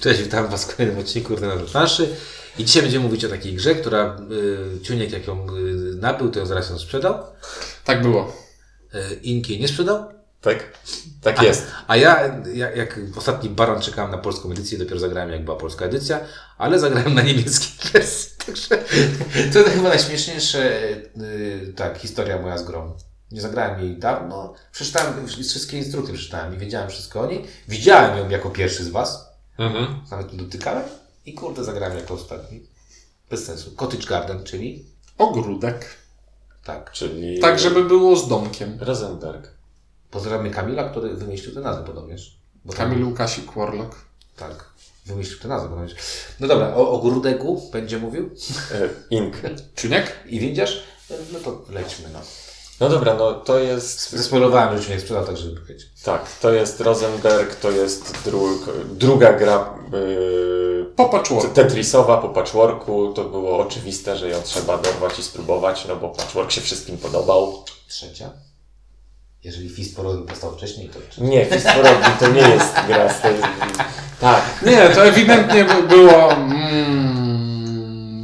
Cześć, witam Was w kolejnym odcinku Ordynator Planszy. I dzisiaj będziemy mówić o takiej grze, która y, Ciuniek jak ją y, nabył, to ją zaraz ją sprzedał. Tak było. Y, Inki nie sprzedał. Tak? Tak jest. A ja, ja jak ostatni baran czekałem na polską edycję, dopiero zagrałem jak była polska edycja, ale zagrałem na niemieckiej wersji. Także to chyba najśmieszniejsza y, tak, historia moja z grą. Nie zagrałem jej dawno. Przeczytałem wszystkie instrukcje, przeczytałem i wiedziałem wszystko o niej. Widziałem ją jako pierwszy z Was. Mhm. Nawet nie dotykałem i kurde zagrałem jako ostatni. Bez sensu. Cottage Garden, czyli Ogródek. tak. Czyli... Tak, żeby było z domkiem. Rosenberg. Pozdrawiamy Kamila, który wymyślił tę nazwę podobnież. Bo tam- Kamil Łukasik Warlock. Tak. Wymyślił tę nazwę podobnież. No dobra, o ogródeku będzie mówił. E, Ink. Czuniek? I widzisz? No to lećmy no. No dobra, no to jest... Zespoilowałem, że się nie sprzedał, tak żeby powiedzieć. Tak, to jest Rosenberg, to jest drug, druga gra yy, Po patchworku. Tetrisowa po patchworku. To było oczywiste, że ją trzeba dorwać i spróbować, no bo patchwork się wszystkim podobał. Trzecia. Jeżeli Fist All powstał wcześniej, to trzecia. Nie, Fistworok to nie jest gra z tej... Tak, Nie, to ewidentnie by było... Mm,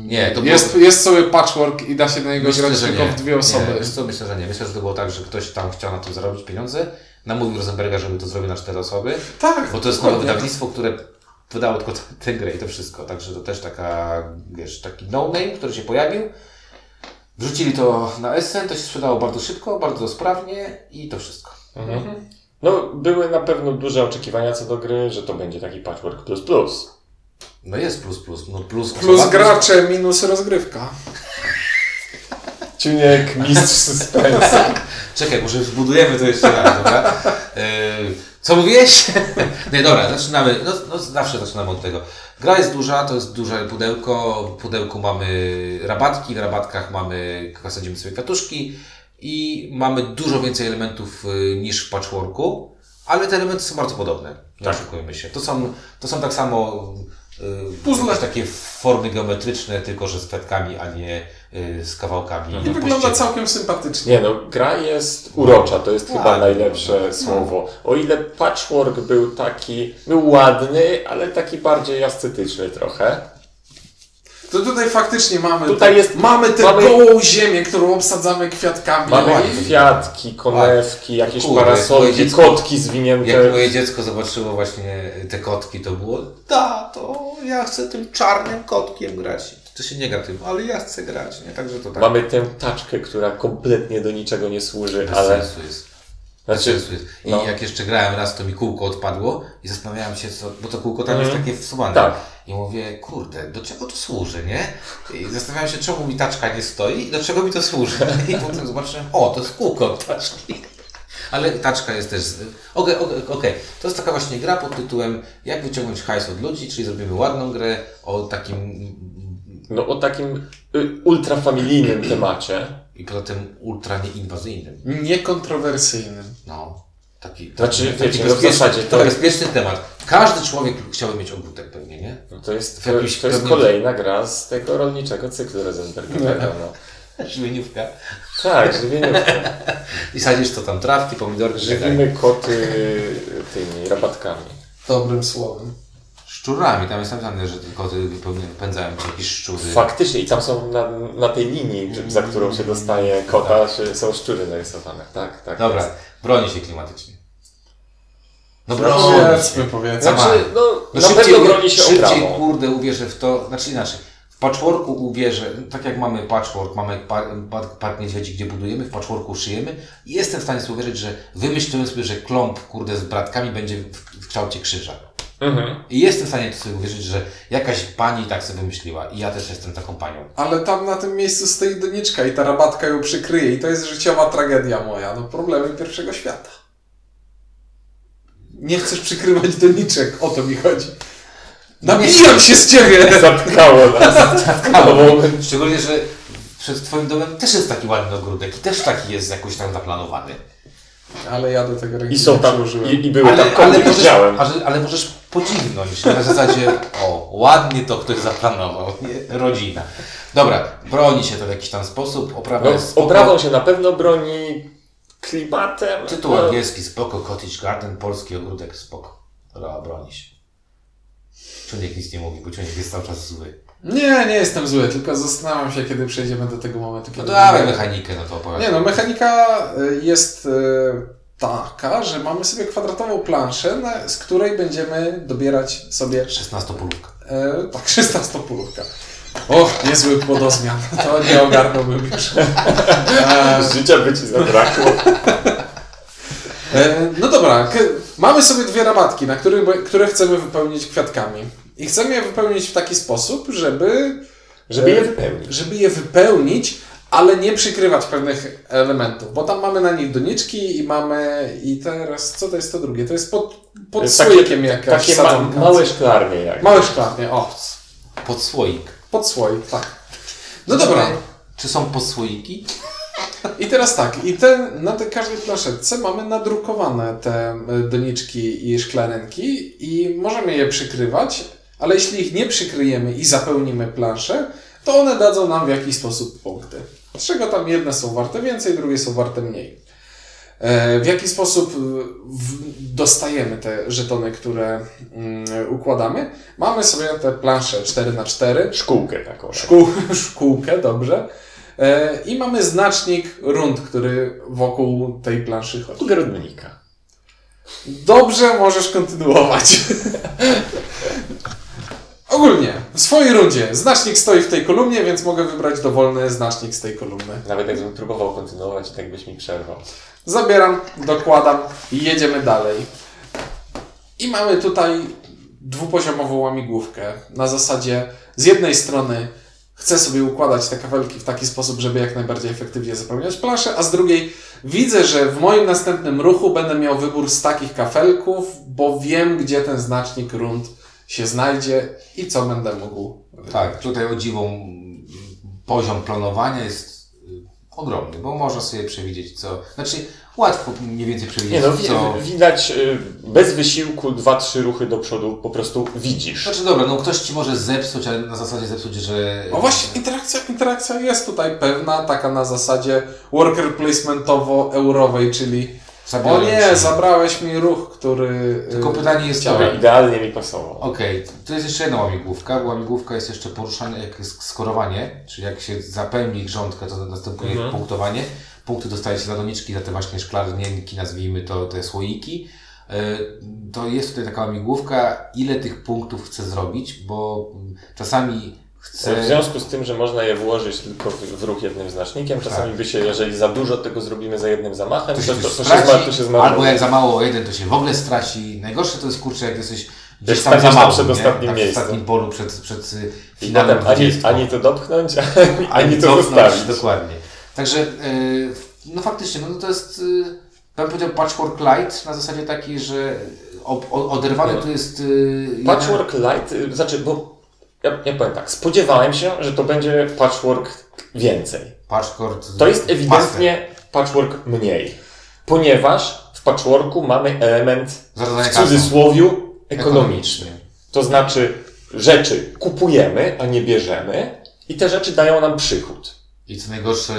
Nie, to jest, jest sobie patchwork i da się na niego Myślę, grać że tylko nie. w dwie osoby. Nie, co, myślę, że nie. Myślę, że to było tak, że ktoś tam chciał na tym zarobić pieniądze. Namówił Rosenberga, żeby to zrobił na cztery osoby. Tak, Bo to jest nowe wydawnictwo, które wydało tylko tę grę i to wszystko. Także to też taka, wiesz, taki no-name, który się pojawił. Wrzucili to na Essen, to się sprzedało bardzo szybko, bardzo sprawnie i to wszystko. Mhm. No, były na pewno duże oczekiwania co do gry, że to będzie taki patchwork plus plus. No jest plus, plus. No plus, Plus osoba- gracze, minus rozgrywka. Czuniek, mistrz suspensu. Czekaj, może zbudujemy to jeszcze raz, dobra? Yy, co mówiłeś? Nie, dobra, zaczynamy. No, no, zawsze zaczynamy od tego. Gra jest duża, to jest duże pudełko. W pudełku mamy rabatki, w rabatkach mamy, sadzimy sobie kwiatuszki i mamy dużo więcej elementów y, niż w patchworku, ale te elementy są bardzo podobne. Nie Tak. oszukujmy się. To są, to są tak samo Puzzle. jakieś takie formy geometryczne, tylko że z kwiatkami, a nie y, z kawałkami. I wygląda całkiem sympatycznie. Nie no, gra jest urocza, to jest chyba Ładnie. najlepsze słowo. O ile patchwork był taki, był ładny, ale taki bardziej ascetyczny trochę. To tutaj faktycznie mamy, Tutaj te, jest- mamy tę mamy- gołą ziemię, którą obsadzamy kwiatkami. Mamy No ładnie. kwiatki, konewki, jakieś Kurde, parasolki, dziecko- kotki zwinięte. Jak moje dziecko zobaczyło właśnie te kotki, to było tato, ja chcę tym czarnym kotkiem grać. To się nie gra tym, ale ja chcę grać, nie? Także to tak. Mamy tę taczkę, która kompletnie do niczego nie służy, Bez ale... sensu jest. Znaczy, jest. I no. jak jeszcze grałem raz, to mi kółko odpadło i zastanawiałem się, co, bo to kółko tam Mhm. jest takie wsuwane. Tak. I mówię, kurde, do czego to służy, nie? I zastanawiałem się, czemu mi taczka nie stoi i do czego mi to służy. I potem zobaczyłem, o, to jest kółko od taczki. Ale taczka jest też. Okej, okej, okej. To jest taka właśnie gra pod tytułem Jak wyciągnąć hajs od ludzi, czyli zrobimy ładną grę o takim. No o takim y, ultrafamilijnym temacie. I poza tym ultra nieinwazyjnym. Niekontrowersyjnym. No. Taki, Znaczy, taki, wiecie, w bezpieczny, zasadzie to to jest- bezpieczny temat. Każdy człowiek chciałby mieć ogródek pewnie, nie? No to jest, to, jakimś to jest kolejna gra z tego rolniczego cyklu Rosenbergowego. No. Żywieniówka. Tak, żywieniówka. I sadzisz to tam trawki, pomidorki. tak. Żywimy koty tymi rabatkami. Dobrym słowem. Szczurami, tam jest napisane, że wypędzają ci jakieś szczury. Faktycznie, i tam są na, na tej linii, za którą się dostaje kota, się- są szczury narysowane. Tak, tak. Dobra, jest. broni się klimatycznie. No No, broni Powiedzmy, się. powiedzmy. Znaczy, no, No na szybciej, pewno broni się szybciej kurde uwierzę w to, znaczy inaczej. W patchworku uwierzę, tak jak mamy patchwork, mamy par, par, park niedźwiedzi, gdzie budujemy, w patchworku szyjemy i jestem w stanie sobie uwierzyć, że wymyśliłem sobie, że klomp kurde z bratkami będzie w, w kształcie krzyża. Mhm. I jestem w stanie to sobie uwierzyć, że jakaś pani tak sobie wymyśliła i ja też jestem taką panią. Ale tam na tym miejscu stoi doniczka i ta rabatka ją przykryje i to jest życiowa tragedia moja. No problemy pierwszego świata. Nie chcesz przykrywać doniczek, o to mi chodzi. Nabijam się z ciebie! Zatkało nas. Ale No, Szczególnie, że przed twoim domem też jest taki ładny ogródek i też taki jest jakoś tam zaplanowany. Ale ja do tego ręki I są tam, przyłożyłem. i, i były Ale, tam ale, koty, możesz, widziałem. ale, ale możesz podziwnąć na zasadzie, o, ładnie to ktoś zaplanował, rodzina. Dobra, broni się to w jakiś tam sposób, oprawa No, jest spoko. oprawą się na pewno broni klimatem. Tytuł no, angielski spoko, Cottage Garden, polski ogródek spoko. Dobra, broni się. Ciągnik nic nie mówi, bo ciągnik jest cały czas zły. Nie, nie jestem zły, tylko zastanawiam się, kiedy przejdziemy do tego momentu, No kiedy... dawaj będę- mechanikę, no to opowiadaj. Nie no, mechanika y, jest y, taka, że mamy sobie kwadratową planszę, z której będziemy dobierać sobie 16 polówka. e, tak 16 pólówka. O, niezły płodozmian. To nie ogarnąłbym już. E, Życia by ci zabrakło. e, no dobra, mamy sobie dwie rabatki, na których, które chcemy wypełnić kwiatkami. I chcemy je wypełnić w taki sposób, żeby Żeby je wypełnić. żeby je wypełnić, ale nie przykrywać pewnych elementów, bo tam mamy na nich doniczki i mamy i teraz, co to jest to drugie? To jest pod, pod słoikiem jakaś Takie ma, małe szklarnie jak. Małe szklarnie, o, Pod słoik. pod słoik, tak. No dobra, Czy są podsłoiki? i teraz tak, i te, na tej każdej planszetce mamy nadrukowane te e, doniczki i szklarenki i możemy je przykrywać, ale jeśli ich nie przykryjemy i zapełnimy planszę, to one dadzą nam w jakiś sposób punkty. Z czego tam jedne są warte więcej, drugie są warte mniej. E, W jaki sposób e, dostajemy te żetony, które mm, układamy? Mamy sobie te plansze 4x4, Szkółkę taką. tak. szkół, szkółkę, dobrze. E, I mamy znacznik rund, który wokół tej planszy chodzi. Ogrodnika. Dobrze, możesz kontynuować. Ogólnie, w swojej rundzie znacznik stoi w tej kolumnie, więc mogę wybrać dowolny znacznik z tej kolumny. Nawet jakbym próbował kontynuować, tak byś mi przerwał. Zabieram, dokładam i jedziemy dalej. I mamy tutaj dwupoziomową łamigłówkę. Na zasadzie z jednej strony chcę sobie układać te kafelki w taki sposób, żeby jak najbardziej efektywnie zapełniać planszę, a z drugiej widzę, że w moim następnym ruchu będę miał wybór z takich kafelków, bo wiem, gdzie ten znacznik rund się znajdzie i co będę mógł. Tak, tutaj o dziwą poziom planowania jest y, ogromny, bo można sobie przewidzieć co. Znaczy, łatwo mniej więcej przewidzieć Nie no, wi- co. widać y, bez wysiłku dwa, trzy ruchy do przodu po prostu widzisz. Znaczy dobra, no ktoś ci może zepsuć, ale na zasadzie zepsuć, że. No właśnie, interakcja, interakcja jest tutaj pewna, taka na zasadzie worker placementowo-eurowej, czyli o Zabiorę nie, ci. zabrałeś mi ruch, który... Tylko y, pytanie jest to. Który idealnie mi pasował. Okej, to jest jeszcze jedna łamigłówka, bo łamigłówka jest jeszcze poruszanie, jak jest skorowanie, czyli jak się zapełni grządkę, to następuje Mhm. punktowanie. Punkty dostaje się za doniczki, za te właśnie szklarnienki, nazwijmy to te słoiki. E, To jest tutaj taka łamigłówka, ile tych punktów chcę zrobić, bo mm, czasami W chcę... związku z tym, że można je włożyć tylko w, ruch jednym znacznikiem, czasami by się, jeżeli za dużo tego zrobimy za jednym zamachem, To to, się, to, to, się, straci, zma, to się zmarnuje. albo jak za mało o jeden, to się w ogóle straci. Najgorsze to jest kurczę, jak jesteś gdzieś tam za na mało, przedostatnim nie? miejscu. Na ostatnim polu przed, przed y, finałem ani, 20. ani to dopchnąć, ani, ani to zostawić. Dokładnie. Także, yy, no faktycznie, no to jest, yy, ja bym powiedział patchwork light na zasadzie takiej, że oderwane No. to jest... Patchwork light, y, znaczy, bo ja, ja powiem tak, spodziewałem się, że to będzie patchwork więcej. Patchwork... To jest ewidentnie patchwork mniej, ponieważ w patchworku mamy element Zarządzanie w kasą. cudzysłowiu ekonomiczny. To znaczy, rzeczy kupujemy, a nie bierzemy i te rzeczy dają nam przychód. I co najgorsze,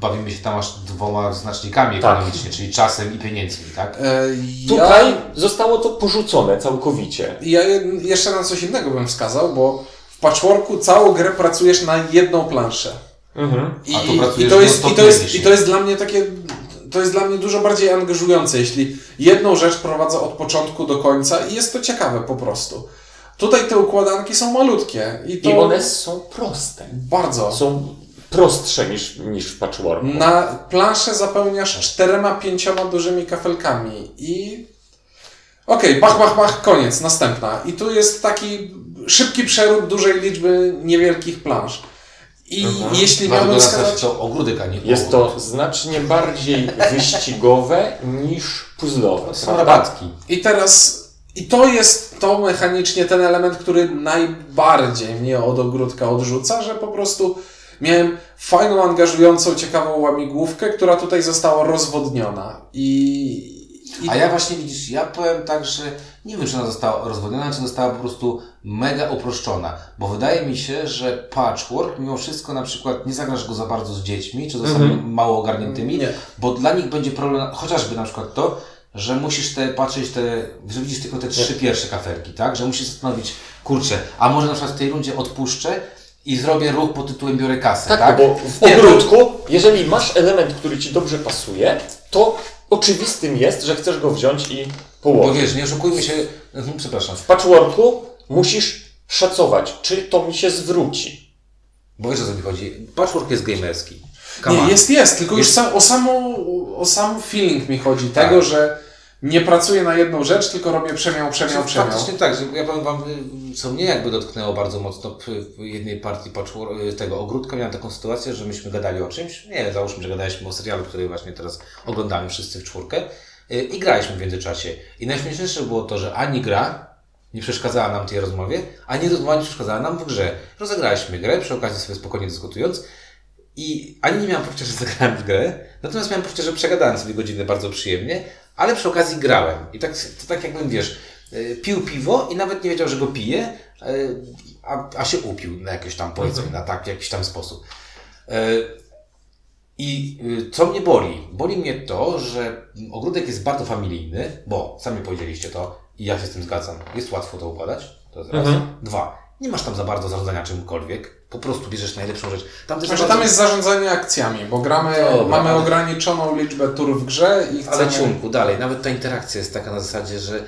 bawimy się tam aż dwoma znacznikami Tak. ekonomicznie, czyli czasem i pieniędzmi, tak? E, Tutaj ja, zostało to porzucone całkowicie. ja je- jeszcze na coś innego bym wskazał, bo w patchworku całą grę pracujesz na jedną planszę. Mhm. I, A tu i, pracujesz to jest, i, to jest, myślisz. I to jest dla mnie takie. To jest dla mnie dużo bardziej angażujące, jeśli jedną rzecz prowadzę od początku do końca i jest to ciekawe po prostu. Tutaj te układanki są malutkie i to I one są proste. bardzo. Są prostsze niż, niż w patchworku. Na planszę zapełniasz czterema, pięcioma dużymi kafelkami i okej, bach, bach, bach, koniec, następna. I tu jest taki szybki przerób dużej liczby niewielkich plansz. I Mhm. jeśli Dlatego miałbym wskazać... to ogródek, a nie Jest to znacznie bardziej wyścigowe niż puzzlowe. To są rabatki. I teraz, i to jest to mechanicznie ten element, który najbardziej mnie od ogródka odrzuca, że po prostu miałem fajną, angażującą, ciekawą łamigłówkę, która tutaj została rozwodniona. I, i A ja właśnie widzisz, ja powiem tak, że nie wiem, czy ona została rozwodniona, czy została po prostu mega uproszczona. Bo wydaje mi się, że patchwork, mimo wszystko, na przykład nie zagrasz go za bardzo z dziećmi, czy z osobami mało ogarniętymi, Nie. bo dla nich będzie problem, chociażby na przykład to, że musisz te patrzeć te, że widzisz tylko te trzy pierwsze kafelki, tak? Że musisz zastanowić, kurczę, a może na przykład w tej rundzie odpuszczę i zrobię ruch pod tytułem biorę kasę, tak? Tak, bo w to- ogródku, jeżeli masz element, który ci dobrze pasuje, to oczywistym jest, że chcesz go wziąć i Bo położyć. wiesz, nie oszukujmy się, mhm, przepraszam, W patchworku musisz szacować, czy to mi się zwróci. bo wiesz o co mi chodzi. Patchwork jest gamerski. Come Nie, on. jest, jest, tylko już Jest- sam, o, samo, o sam feeling mi chodzi. Tak. Tego, że nie pracuję na jedną rzecz, tylko robię przemiał, przemiał, przemiał. Faktycznie tak, że ja powiem Wam, y, co mnie jakby dotknęło bardzo mocno w jednej partii y, tego ogródka, miałem taką sytuację, że myśmy gadali o czymś, nie załóżmy, że gadaliśmy o serialu, który właśnie teraz oglądamy wszyscy w czwórkę y, i graliśmy w międzyczasie. I najśmieszniejsze było to, że ani gra nie przeszkadzała nam tej rozmowie, ani rozmowa nie przeszkadzała nam w grze. Rozegraliśmy grę, przy okazji sobie spokojnie dyskutując i ani nie miałem poczucia, że zagrałem w grę, natomiast miałem poczucie, że przegadałem sobie godzinę bardzo przyjemnie, ale przy okazji grałem. I tak, to tak jakbym, wiesz, y, pił piwo i nawet nie wiedział, że go pije, a, a się upił na jakiś tam, powiedzmy, na tak, jakiś tam sposób. Y, I y, co mnie boli? Boli mnie to, że ogródek jest bardzo familijny, bo sami powiedzieliście to i ja się z tym zgadzam. Jest łatwo to układać, to jest raz. Mhm. Dwa, nie masz tam za bardzo zarządzania czymkolwiek, po prostu bierzesz najlepszą rzecz. Tam też Znaczy, bardzo- tam jest zarządzanie akcjami, bo gramy, Dobra, mamy ale- ograniczoną liczbę tur w grze i chcemy... Ale ciunku, dalej, nawet ta interakcja jest taka na zasadzie, że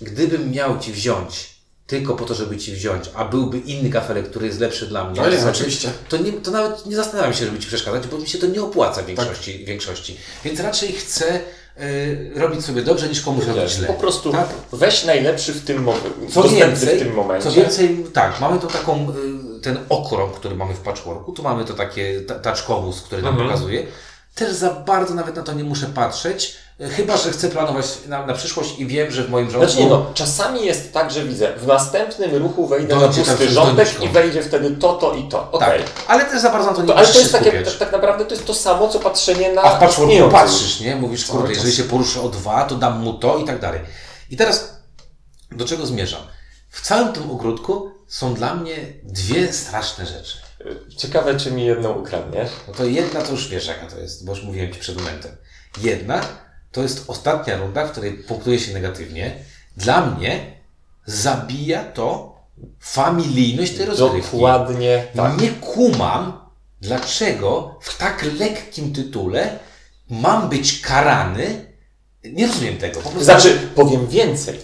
gdybym miał Ci wziąć tylko po to, żeby Ci wziąć, a byłby inny kafelek, który jest lepszy dla mnie, No jest, znaczy, oczywiście. To, nie, to nawet nie zastanawiam się, żeby Ci przeszkadzać, bo mi się to nie opłaca w większości. większości. Więc raczej chcę y, robić sobie dobrze, niż komuś robić źle. Po prostu Tak? weź najlepszy w tym, mo- Co więcej, w tym momencie. co więcej, tak, mamy tu taką, y, ten okrąg, który mamy w patchworku, tu mamy to takie ta- taczkowóz, który nam Mhm. pokazuje. Też za bardzo nawet na to nie muszę patrzeć, y, chyba, że chcę planować na, na przyszłość i wiem, że w moim rządku... Znaczy nie no, czasami jest tak, że widzę, w następnym ruchu wejdę Dojdzie na pusty doniczką. i wejdzie wtedy to, to i to. tak, Okej. ale też za bardzo na to nie To, ale to jest takie, tak, tak naprawdę to jest to samo, co patrzenie na A w patchworku patrzysz, nie? Mówisz, kurde, jeżeli się poruszę o dwa, to dam mu to i tak dalej. I teraz do czego zmierzam? W całym tym ogródku są dla mnie dwie straszne rzeczy. Ciekawe, czy mi jedną ukradniesz. No to jedna to już wiesz jaka to jest, bo już mówiłem Ci przed momentem. Jedna to jest ostatnia runda, w której punktuje się negatywnie. Dla mnie zabija to familijność tej rozgrywki. Dokładnie tak. Nie kumam, dlaczego w tak lekkim tytule mam być karany. Nie rozumiem tego. Po prostu Znaczy, powiem więcej.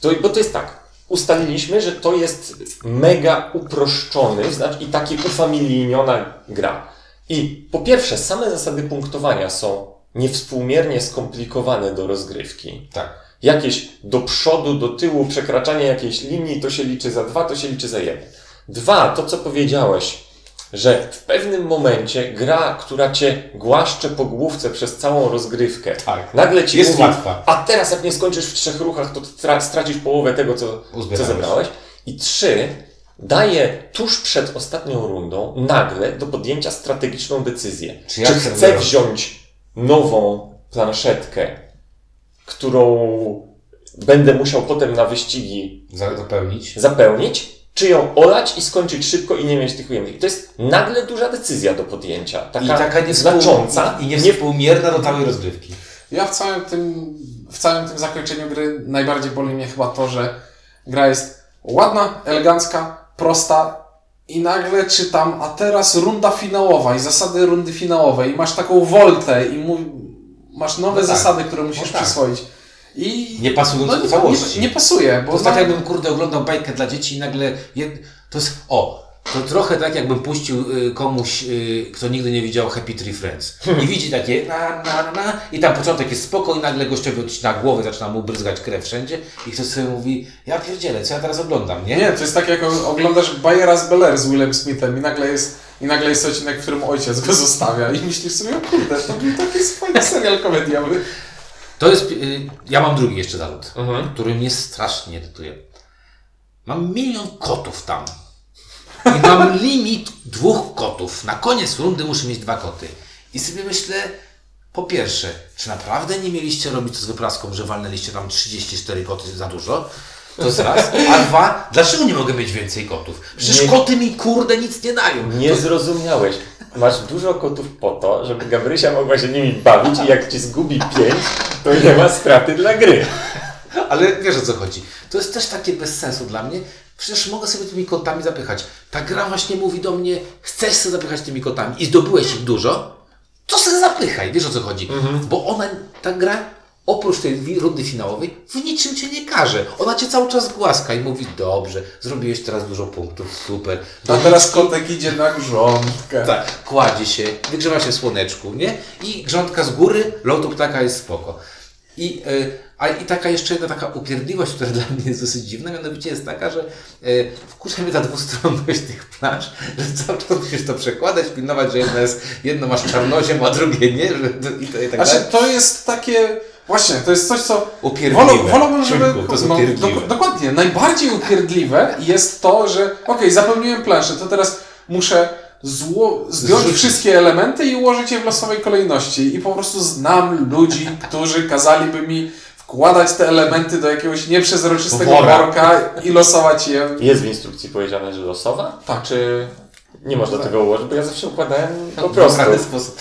To, bo to jest tak. Ustaliliśmy, że to jest mega uproszczony znaczy, i taki ufamiliiniona gra. I po pierwsze, same zasady punktowania są niewspółmiernie skomplikowane do rozgrywki. Tak. Jakieś do przodu, do tyłu, przekraczanie jakiejś linii, to się liczy za dwa, to się liczy za jeden. Dwa, to co powiedziałeś, że w pewnym momencie gra, która cię głaszcze po główce przez całą rozgrywkę, Tak. nagle ci Jest mówi, łatwa. a teraz jak nie skończysz w trzech ruchach, to tra- stracisz połowę tego, co, co zebrałeś. I trzy, daje tuż przed ostatnią rundą nagle do podjęcia strategiczną decyzję. Czy Czy, ja chcę chcę wziąć nową planszetkę, którą będę musiał potem na wyścigi Za- Zapełnić. zapełnić, czy ją olać i skończyć szybko i nie mieć tych ujemnych. I to jest nagle duża decyzja do podjęcia. Taka, I taka znacząca. I nie niewspółmierna do całej rozgrywki. Ja w całym tym, w całym tym zakończeniu gry najbardziej boli mnie chyba to, że gra jest ładna, elegancka, prosta i nagle czytam, a teraz runda finałowa i zasady rundy finałowej i masz taką woltę i mu, masz nowe No tak. zasady, które musisz No tak. przyswoić. I Nie pasując no, do całości. nie, nie pasuje, bo To jest tak jakbym, kurde, oglądał bajkę dla dzieci i nagle... Jed... To jest... O! To trochę tak, jakbym puścił y, komuś, y, kto nigdy nie widział Happy Tree Friends. I widzi takie na, na, na i tam początek jest spoko i nagle gościowi odcina głowę, zaczyna mu bryzgać krew wszędzie i ktoś sobie mówi, ja pierdzielę, co ja teraz oglądam, nie? Nie, to jest tak jak oglądasz Bayera z Bel z Willem Smithem i nagle jest, i nagle jest odcinek, w którym ojciec go zostawia i myślisz sobie, o kurde, to był taki fajny serial komediowy. To jest... Y, ja mam drugi jeszcze zarzut, Mhm. który mnie strasznie irytuje. Mam milion kotów tam. I mam limit dwóch kotów. Na koniec rundy muszę mieć dwa koty. I sobie myślę, po pierwsze, czy naprawdę nie mieliście robić to z wypraską, że walnęliście tam 34 koty za dużo? To jest raz. A dwa, dlaczego nie mogę mieć więcej kotów? Przecież Nie. koty mi kurde nic nie dają. Nie zrozumiałeś. Masz dużo kotów po to, żeby Gabrysia mogła się nimi bawić i jak ci zgubi pięć, to nie ma straty dla gry. Ale wiesz o co chodzi. To jest też takie bez sensu dla mnie. Przecież mogę sobie tymi kotami zapychać. Ta gra właśnie mówi do mnie, chcesz sobie zapychać tymi kotami i zdobyłeś ich dużo, to sobie zapychaj. Wiesz o co chodzi. Bo ona, ta gra, oprócz tej rundy finałowej, w niczym cię nie każe. Ona cię cały czas głaska i mówi, dobrze, zrobiłeś teraz dużo punktów, super. A teraz kotek idzie na grządkę. Tak, kładzie się, wygrzewa się w słoneczku, nie? I grządka z góry, lotu ptaka jest spoko. I, y, a, I taka jeszcze jedna taka upierdliwość, która dla mnie jest dosyć dziwna, mianowicie jest taka, że y, wkurza mnie ta dwustronność tych plaż, że cały czas musisz to przekładać, pilnować, że jedna jest, jedno masz czarnoziem, a drugie nie, że, i, i tak Znaczy, to jest takie... Właśnie, to jest coś, co... Upierdliwe. Wolą- Wolałbym, żeby... To jest no, dok- dokładnie. Najbardziej upierdliwe jest to, że okej, zapełniłem planszę, to teraz muszę zło, zdjąć Zrzucić. wszystkie elementy i ułożyć je w losowej kolejności. I po prostu znam ludzi, którzy kazaliby mi wkładać te elementy do jakiegoś nieprzezroczystego worka i losować je. Jest w instrukcji powiedziane, że losowa? Tak. Czy nie można tego ułożyć? Bo ja zawsze układałem po W prostu. żaden sposób.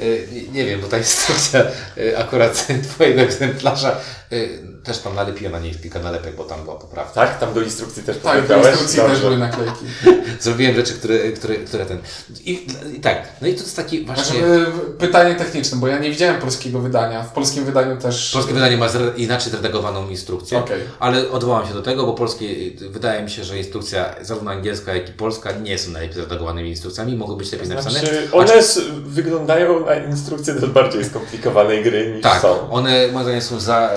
Y, Nie, wiem, bo ta instrukcja y, akurat twojego egzemplarza y, też tam nalepiłem na niej kilka nalepek, bo tam była poprawka. Tak? Tam do instrukcji też Tak, powiedziałeś? instrukcji też Dobrze. były naklejki. Zrobiłem rzeczy, które, które, które ten. I, I tak, no i to jest taki właśnie. Znaczy, y, pytanie techniczne, bo ja nie widziałem polskiego wydania. W polskim wydaniu też... Polskie wydanie ma inaczej zredagowaną instrukcję, Okej. ale odwołam się do tego, bo polskie, y, wydaje mi się, że instrukcja zarówno angielska, jak i polska nie są najlepiej zredagowanymi instrukcjami, mogą być lepiej napisane. Znaczy, one s- wyglądają na instrukcję do bardziej skomplikowanej gry niż Tak, są. one moim zdaniem są za...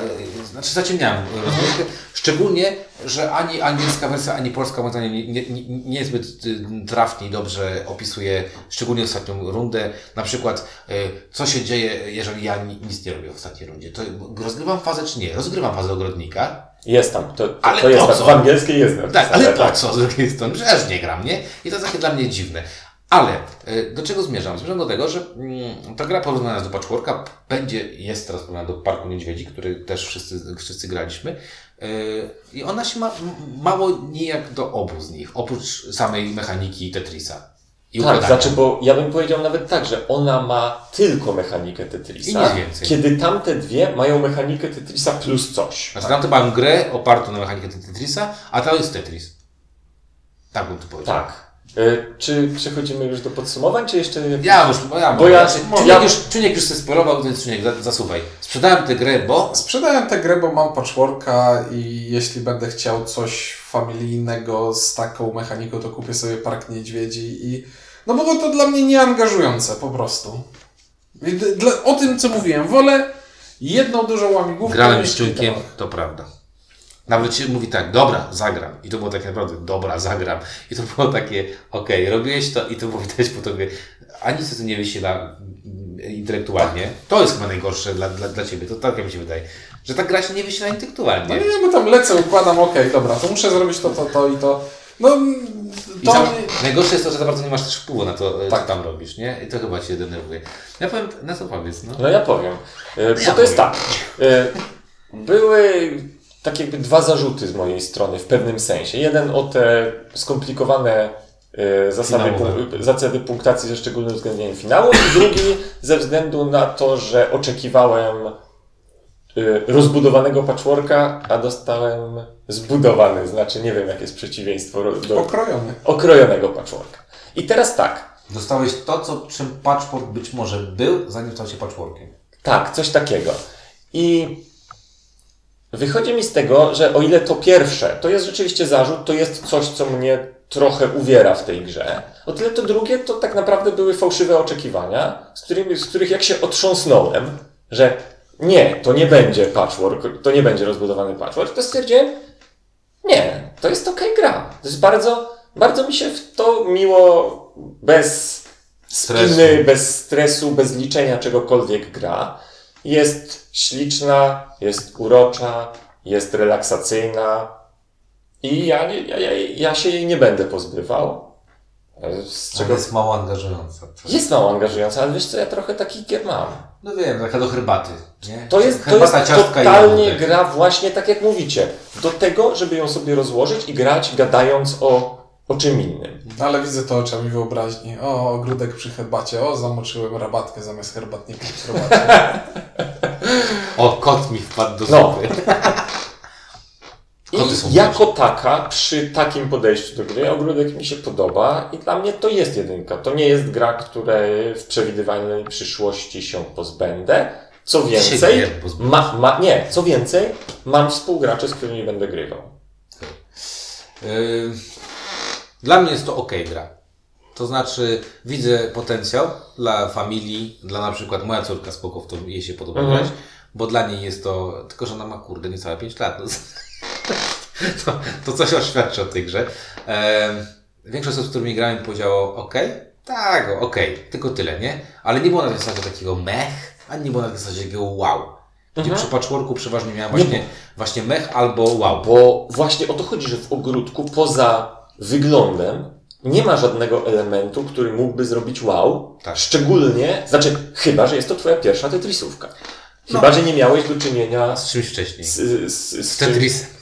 Znaczy zaciemniałem rozgrywkę, szczególnie, że ani angielska wersja, ani polska moim zdaniem nie, nie, nie- niezbyt y, trafnie i dobrze opisuje, szczególnie ostatnią rundę. Na przykład, y, co się dzieje, jeżeli ja ni- nic nie robię w ostatniej rundzie. To rozgrywam fazę czy nie? Rozgrywam fazę ogrodnika, Jest tam, to, to, Ale to jest po tam. co? W angielskiej jest napisane, tak, ale po co z drugiej strony? Przecież nie gram, nie? I to jest takie dla mnie dziwne. Ale do czego zmierzam? Zmierzam do tego, że mm, ta gra porównana do Patchworka będzie, jest teraz porównana do Parku Niedźwiedzi, który też wszyscy, wszyscy graliśmy. Y, I ona się ma mało nijak do obu z nich, oprócz samej mechaniki Tetrisa. I Tak, układania. znaczy, bo ja bym powiedział nawet tak, że ona ma tylko mechanikę Tetrisa, I nic więcej. kiedy tamte dwie mają mechanikę Tetrisa plus coś. Znaczy, tamte mam grę opartą na mechanikę Tetrisa, a ta jest Tetris. Tak bym tu powiedział. Tak. E, czy przechodzimy już do podsumowań, czy jeszcze... Ja już, bo ja, Bo ja- znaczy, ja- już, Czuniek już się sporował, więc Czuniek, za- zasuwaj. Sprzedałem tę grę, bo... Sprzedałem tę grę, bo mam patchworka i jeśli będę chciał coś familijnego z taką mechaniką, to kupię sobie Park Niedźwiedzi i... No było to dla mnie nieangażujące po prostu. Dla, o tym, co mówiłem, wolę jedną dużą łamigłówkę Grałem z Czujkiem, to prawda. Nawet się mówi tak, dobra, zagram. I to było tak naprawdę, dobra, zagram. I to było takie, okej, robiłeś to i to było widać po tobie. Ani co nie wysila mm, intelektualnie. To jest chyba najgorsze dla, dla, dla ciebie, to tak mi się wydaje. Że ta gra się nie wysila No intelektualnie. nie, bo tam lecę, układam, okej, dobra, to muszę zrobić to, to, to i to. No, I to... najgorsze jest to, że za bardzo nie masz też wpływu na to, tak. Tak. co tam robisz, nie? I to chyba cię denerwuje. Ja powiem, na co powiedz, no. No ja powiem. E, Bo Ja to jest powiem. tak. e, Były tak jakby dwa zarzuty z mojej strony w pewnym sensie. Jeden o te skomplikowane e, zasady, punk- zasady punktacji ze szczególnym uwzględnieniem finału i drugi ze względu na to, że oczekiwałem e, rozbudowanego patchworka, a dostałem zbudowany, znaczy nie wiem jakie jest przeciwieństwo do Pokrojony. okrojonego patchworka. I teraz tak. Dostałeś to, co, czym patchwork być może był, zanim stał się patchworkiem. Tak, coś takiego. I wychodzi mi z tego, że o ile to pierwsze, to jest rzeczywiście zarzut, to jest coś, co mnie trochę uwiera w tej grze. O tyle to drugie, to tak naprawdę były fałszywe oczekiwania, z, którymi, z których jak się otrząsnąłem, że nie, to nie będzie patchwork, to nie będzie rozbudowany patchwork, to stwierdziłem, nie, to jest okej gra. To jest bardzo, bardzo mi się w to miło, bez Stresu. spiny, bez stresu, bez liczenia czegokolwiek gra. Jest śliczna, jest urocza, jest relaksacyjna i ja, nie- ja, ja, ja się jej nie będę pozbywał. Z Czego jest mało angażująca. jest mało angażująca, ale wiesz co, ja trochę takich gier mam. No wiem, taka do herbaty. Nie? To jest, to jest totalnie gra właśnie tak jak mówicie. Do tego, żeby ją sobie rozłożyć i grać gadając o, o czym innym. Ale widzę to oczami wyobraźni. O, ogródek przy herbacie. O, zamoczyłem rabatkę zamiast herbatnika w herbacie. O, kot mi wpadł do No. zupy. I Koty są jako taka, przy takim podejściu do gry, ogródek mi się podoba i dla mnie to jest jedynka. To nie jest gra, której w przewidywalnej przyszłości się pozbędę. Co więcej, ma, ma, nie, co więcej, mam współgraczy, z którymi będę grywał. Yy, Dla mnie jest to ok gra. To znaczy, widzę potencjał dla familii, dla na przykład moja córka spoko w to jej się podoba Mhm. bo dla niej jest to, tylko że ona ma kurde niecałe 5 lat. No, to, to coś oświadczy o tej grze. Większość osób, z którymi grałem powiedziało ok, tak, ok, tylko tyle, nie? Ale nie było na zasadzie takiego mech, ani nie było na zasadzie takiego wow. Gdzie przy patchworku przeważnie miałem Nie właśnie, właśnie mech albo wow. Bo właśnie o to chodzi, że w ogródku poza wyglądem nie ma żadnego elementu, który mógłby zrobić wow. Tak. Szczególnie, znaczy, chyba, że jest to twoja pierwsza Tetrisówka. Chyba, No. że nie miałeś do czynienia z, czymś wcześniej. z, z, z Z Tetrisem.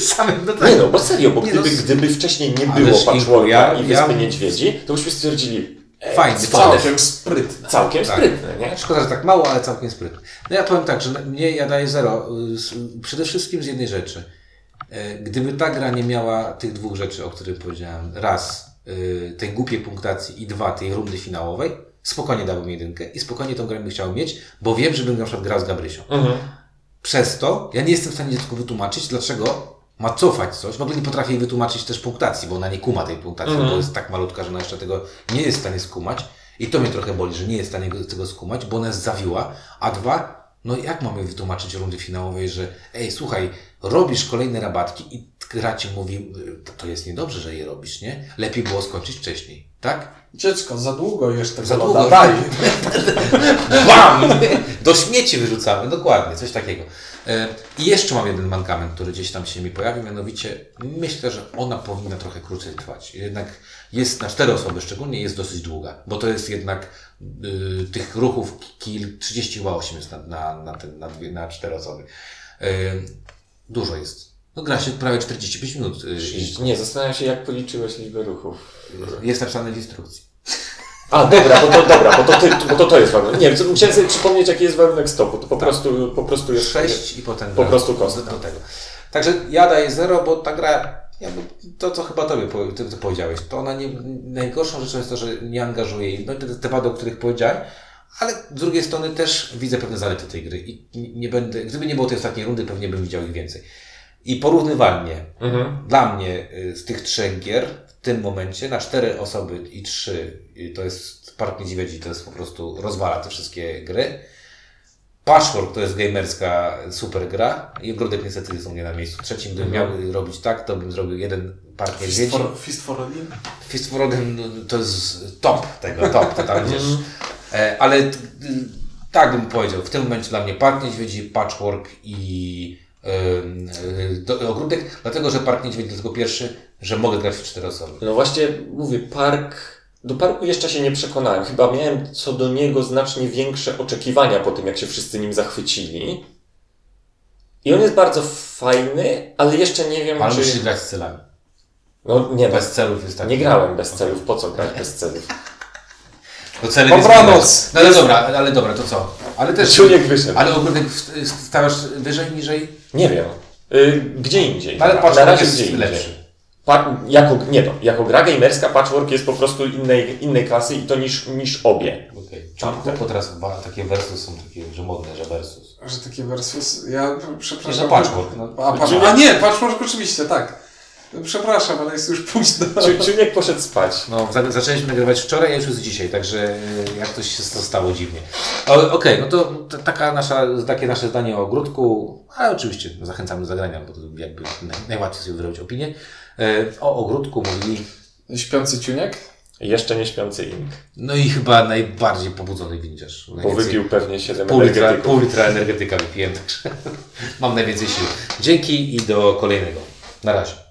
Samym do Nie no, bo serio, bo Nie gdyby, no, s- gdyby wcześniej nie było patchworka ja- i ja- Wyspy Niedźwiedzi, to byśmy stwierdzili, e, Fajnie, cwany, Całkiem sprytne. całkiem Tak. sprytne, nie? Szkoda, że tak mało, ale całkiem sprytny. No ja powiem tak, że mnie ja daję zero. y, Przede wszystkim z jednej rzeczy. E, Gdyby ta gra nie miała tych dwóch rzeczy, o których powiedziałem, raz y, tej głupiej punktacji i dwa tej rundy finałowej, spokojnie dałbym jedynkę i spokojnie tą grę bym chciał mieć, bo wiem, że bym na przykład grał z Gabrysią. Mhm. Przez to ja nie jestem w stanie dziecku wytłumaczyć, dlaczego ma cofać coś. W ogóle nie potrafię jej wytłumaczyć też punktacji, bo ona nie kuma tej punktacji, Mhm. bo jest tak malutka, że ona jeszcze tego nie jest w stanie skumać. I to mnie trochę boli, że nie jest w stanie go- tego skumać, bo ona jest zawiła. A dwa, no jak mamy wytłumaczyć rundy finałowej, że ej, słuchaj, robisz kolejne rabatki i gra ci mówi, to, jest niedobrze, że je robisz, nie? Lepiej było skończyć wcześniej, tak? Dziecko, za długo jeszcze tego Za długo. Daj. Bam! Do śmieci wyrzucamy, dokładnie, coś takiego. E, I jeszcze mam jeden mankament, który gdzieś tam się mi pojawił, mianowicie myślę, że ona powinna trochę krócej trwać. Jednak jest na cztery osoby szczególnie, jest dosyć długa, bo to jest jednak y, tych ruchów kil 38 jest na, na, na, ten, na, dwie, na cztery osoby. Dużo jest. No gra się prawie 45 minut. y, Nie, zastanawiam się, jak policzyłeś liczbę ruchów. Jest napisane w instrukcji. A, dobra, bo to, dobra, bo to, ty, bo to, to jest warunek. Nie wiem, musiałem sobie przypomnieć, jaki jest warunek stopu. To po prostu, po prostu jest... 6 i potem Po prostu do, kostka. do tego. Także ja daję 0, bo ta gra, to co chyba tobie ty, ty powiedziałeś, to ona nie, najgorszą rzeczą jest to, że nie angażuje no, te, te wady, o których powiedziałem, ale z drugiej strony też widzę pewne zalety tej gry i nie- będę, gdyby nie było tej ostatniej rundy, pewnie bym widział ich więcej. I porównywalnie, Mhm. dla mnie y, z tych trzech gier w tym momencie na cztery osoby i trzy y, to jest Park Niedźwiedzi, to jest po prostu rozwala te wszystkie gry. Patchwork to jest gamerska super gra i Ogródek niestety jest u mnie na miejscu trzecim. Gdybym Mhm. miał robić tak, to bym zrobił jeden Park Fist Niedźwiedzi. for, fist for Odin? Fist for Odin no, to jest top tego, top, to tam wiesz. E, Ale tak bym powiedział, w tym momencie dla mnie Park Niedźwiedzi, Patchwork i y, do, Ogródek, dlatego że Park Niedźwiedzi dlatego pierwszy, że mogę grać w cztery osoby. No właśnie, mówię, park... Do parku jeszcze się nie przekonałem. Chyba miałem co do niego znacznie większe oczekiwania po tym, jak się wszyscy nim zachwycili. I on jest bardzo fajny, ale jeszcze nie wiem, Ale czy... musisz grać z celami. No nie, no, Bez celów jest tak. nie grałem bez celów. Po co grać bez celów? No cele Dobranoc. No ale dobra, ale dobra, to co? Ale też. Człowiek wyszedł. Ale ogródek w- stawiasz wyżej, niżej? Nie wiem. Y, gdzie indziej. No, ale na Patchwork razie jest gdzie indziej. lepszy. Pa, jako, nie no, jako gra gamerska Patchwork jest po prostu innej, innej klasy i to niż, niż obie. Okej. Tam. Czemu teraz ba- takie versus są takie, że modne, że versus? Że takie versus. Ja przepraszam. Nie, no patchwork, no. A, a nie, patchwork oczywiście, tak. Przepraszam, ale jest już późno. Czy, poszedł spać. No, za- zaczęliśmy nagrywać wczoraj, a już jest dzisiaj, także y, jak coś się stało dziwnie. Okej, no to, taka nasza, takie nasze zdanie o ogródku, ale oczywiście zachęcamy do zagrania, bo to jakby naj, najłatwiej sobie wyrobić opinię. E, O ogródku mówili, Śpiący ciuniek? Jeszcze nie śpiący Ink, no i chyba najbardziej pobudzony windziarz. bo wypił pewnie 7 Pół litra, pół litra energetyka wypiłem, także mam najwięcej sił. Dzięki i do kolejnego. Na razie.